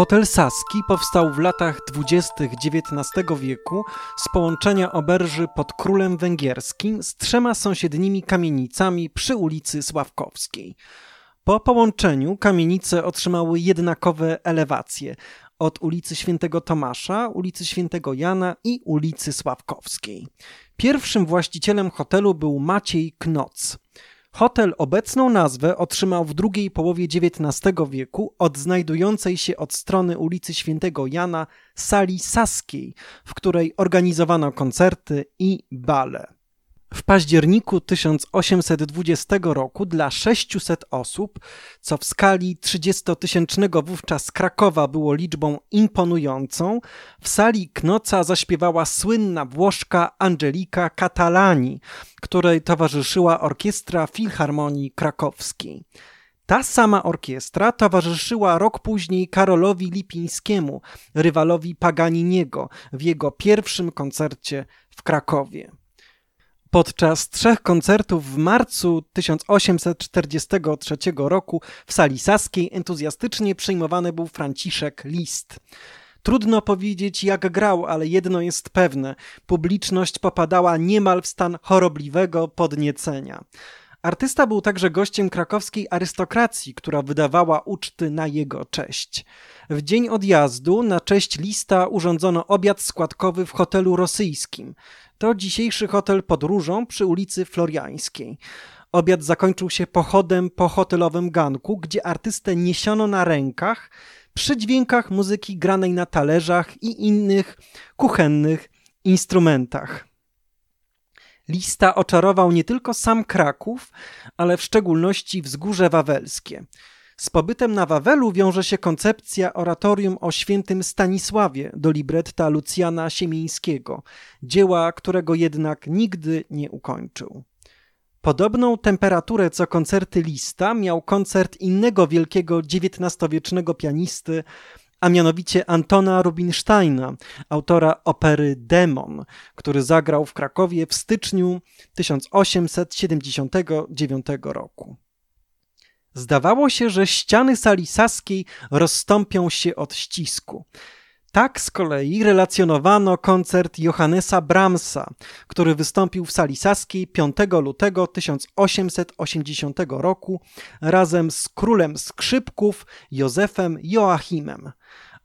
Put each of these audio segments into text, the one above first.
Hotel Saski powstał w latach dwudziestych XIX wieku z połączenia oberży pod Królem Węgierskim z trzema sąsiednimi kamienicami przy ulicy Sławkowskiej. Po połączeniu kamienice otrzymały jednakowe elewacje od ulicy Świętego Tomasza, ulicy Świętego Jana i ulicy Sławkowskiej. Pierwszym właścicielem hotelu był Maciej Knoc. Hotel obecną nazwę otrzymał w drugiej połowie XIX wieku od znajdującej się od strony ulicy Świętego Jana sali saskiej, w której organizowano koncerty i bale. W październiku 1820 roku dla 600 osób, co w skali 30-tysięcznego wówczas Krakowa było liczbą imponującą, w sali Knoca zaśpiewała słynna Włoszka Angelika Catalani, której towarzyszyła orkiestra Filharmonii Krakowskiej. Ta sama orkiestra towarzyszyła rok później Karolowi Lipińskiemu, rywalowi Paganiniego, w jego pierwszym koncercie w Krakowie. Podczas trzech koncertów w marcu 1843 roku w sali saskiej entuzjastycznie przyjmowany był Franciszek List. Trudno powiedzieć, jak grał, ale jedno jest pewne: publiczność popadała niemal w stan chorobliwego podniecenia. Artysta był także gościem krakowskiej arystokracji, która wydawała uczty na jego cześć. W dzień odjazdu na cześć lista urządzono obiad składkowy w hotelu rosyjskim. To dzisiejszy hotel pod Różą przy ulicy Floriańskiej. Obiad zakończył się pochodem po hotelowym ganku, gdzie artystę niesiono na rękach przy dźwiękach muzyki granej na talerzach i innych kuchennych instrumentach. Lista oczarował nie tylko sam Kraków, ale w szczególności wzgórze wawelskie. Z pobytem na Wawelu wiąże się koncepcja oratorium o świętym Stanisławie do libretta Lucjana Siemińskiego, dzieła którego jednak nigdy nie ukończył. Podobną temperaturę co koncerty Lista miał koncert innego wielkiego XIX-wiecznego pianisty, a mianowicie Antona Rubinsteina, autora opery Demon, który zagrał w Krakowie w styczniu 1879 roku. Zdawało się, że ściany sali saskiej rozstąpią się od ścisku. Tak z kolei relacjonowano koncert Johannesa Brahmsa, który wystąpił w sali saskiej 5 lutego 1880 roku razem z królem skrzypków Józefem Joachimem.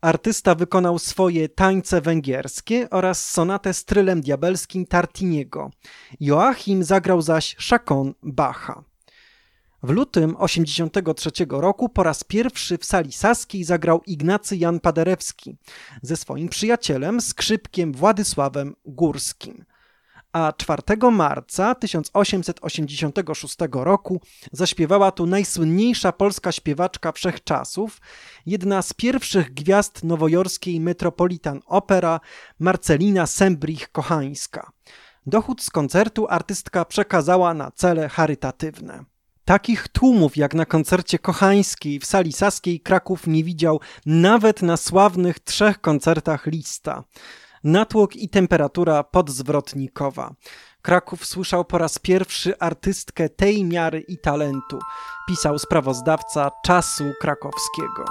Artysta wykonał swoje tańce węgierskie oraz sonatę z trylem diabelskim Tartiniego. Joachim zagrał zaś szakon Bacha. W lutym 1983 roku po raz pierwszy w sali saskiej zagrał Ignacy Jan Paderewski ze swoim przyjacielem, skrzypkiem Władysławem Górskim. A 4 marca 1886 roku zaśpiewała tu najsłynniejsza polska śpiewaczka wszechczasów, jedna z pierwszych gwiazd nowojorskiej Metropolitan Opera, Marcelina Sembrich-Kochańska. Dochód z koncertu artystka przekazała na cele charytatywne. Takich tłumów jak na koncercie kochańskiej w sali saskiej Kraków nie widział nawet na sławnych trzech koncertach lista. Natłok i temperatura podzwrotnikowa. Kraków słyszał po raz pierwszy artystkę tej miary i talentu, pisał sprawozdawca czasu krakowskiego.